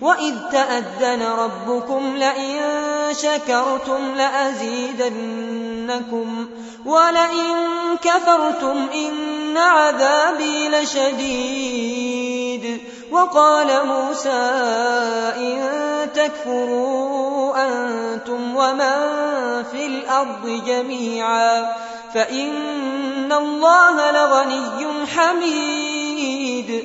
وإذ تأذن ربكم لئن شكرتم لأزيدنكم ولئن كفرتم إن عذابي لشديد وقال موسى إن تكفروا أنتم ومن في الأرض جميعا فإن الله لغني حميد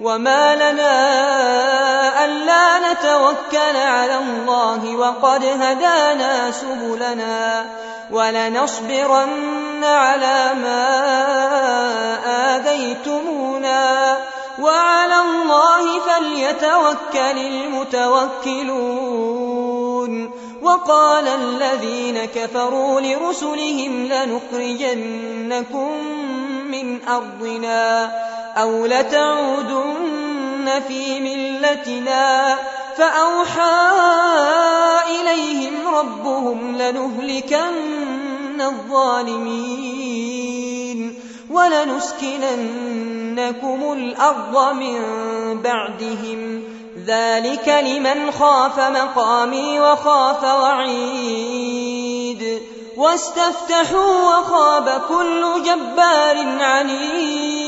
وما لنا ألا نتوكل على الله وقد هدانا سبلنا ولنصبرن على ما آذيتمونا وعلى الله فليتوكل المتوكلون وقال الذين كفروا لرسلهم لنخرجنكم من أرضنا أو لتعودن في ملتنا فأوحى إليهم ربهم لنهلكن الظالمين ولنسكننكم الأرض من بعدهم ذلك لمن خاف مقامي وخاف وعيد واستفتحوا وخاب كل جبار عنيد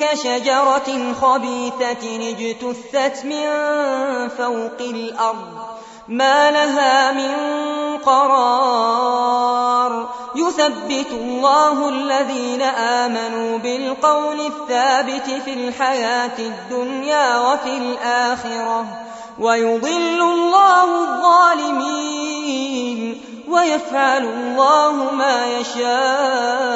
كشجرة خبيثة اجتثت من فوق الأرض ما لها من قرار يثبت الله الذين آمنوا بالقول الثابت في الحياة الدنيا وفي الآخرة ويضل الله الظالمين ويفعل الله ما يشاء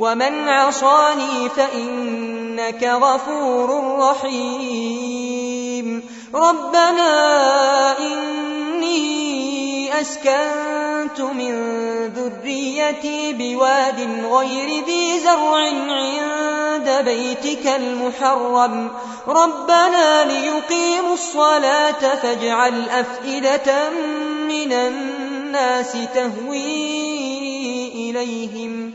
ومن عصاني فإنك غفور رحيم. ربنا إني أسكنت من ذريتي بواد غير ذي زرع عند بيتك المحرم. ربنا ليقيموا الصلاة فاجعل أفئدة من الناس تهوي إليهم.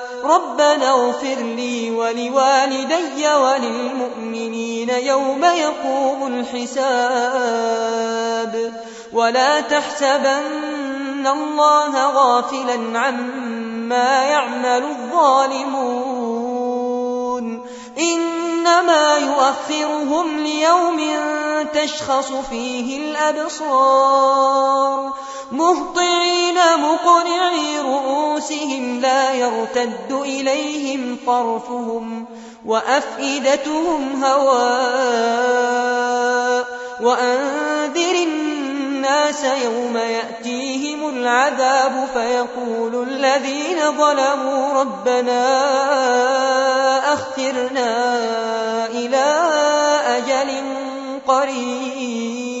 ربنا اغفر لي ولوالدي وللمؤمنين يوم يقوم الحساب ولا تحسبن الله غافلا عما يعمل الظالمون إنما يؤخرهم ليوم تشخص فيه الأبصار مهطعين مقنعي رؤوسهم لا يرتد إليهم طرفهم وأفئدتهم هواء وأنذر الناس يوم يأتيهم العذاب فيقول الذين ظلموا ربنا أخرنا إلى أجل قريب.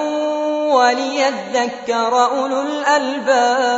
وليذكر أولو الألباب.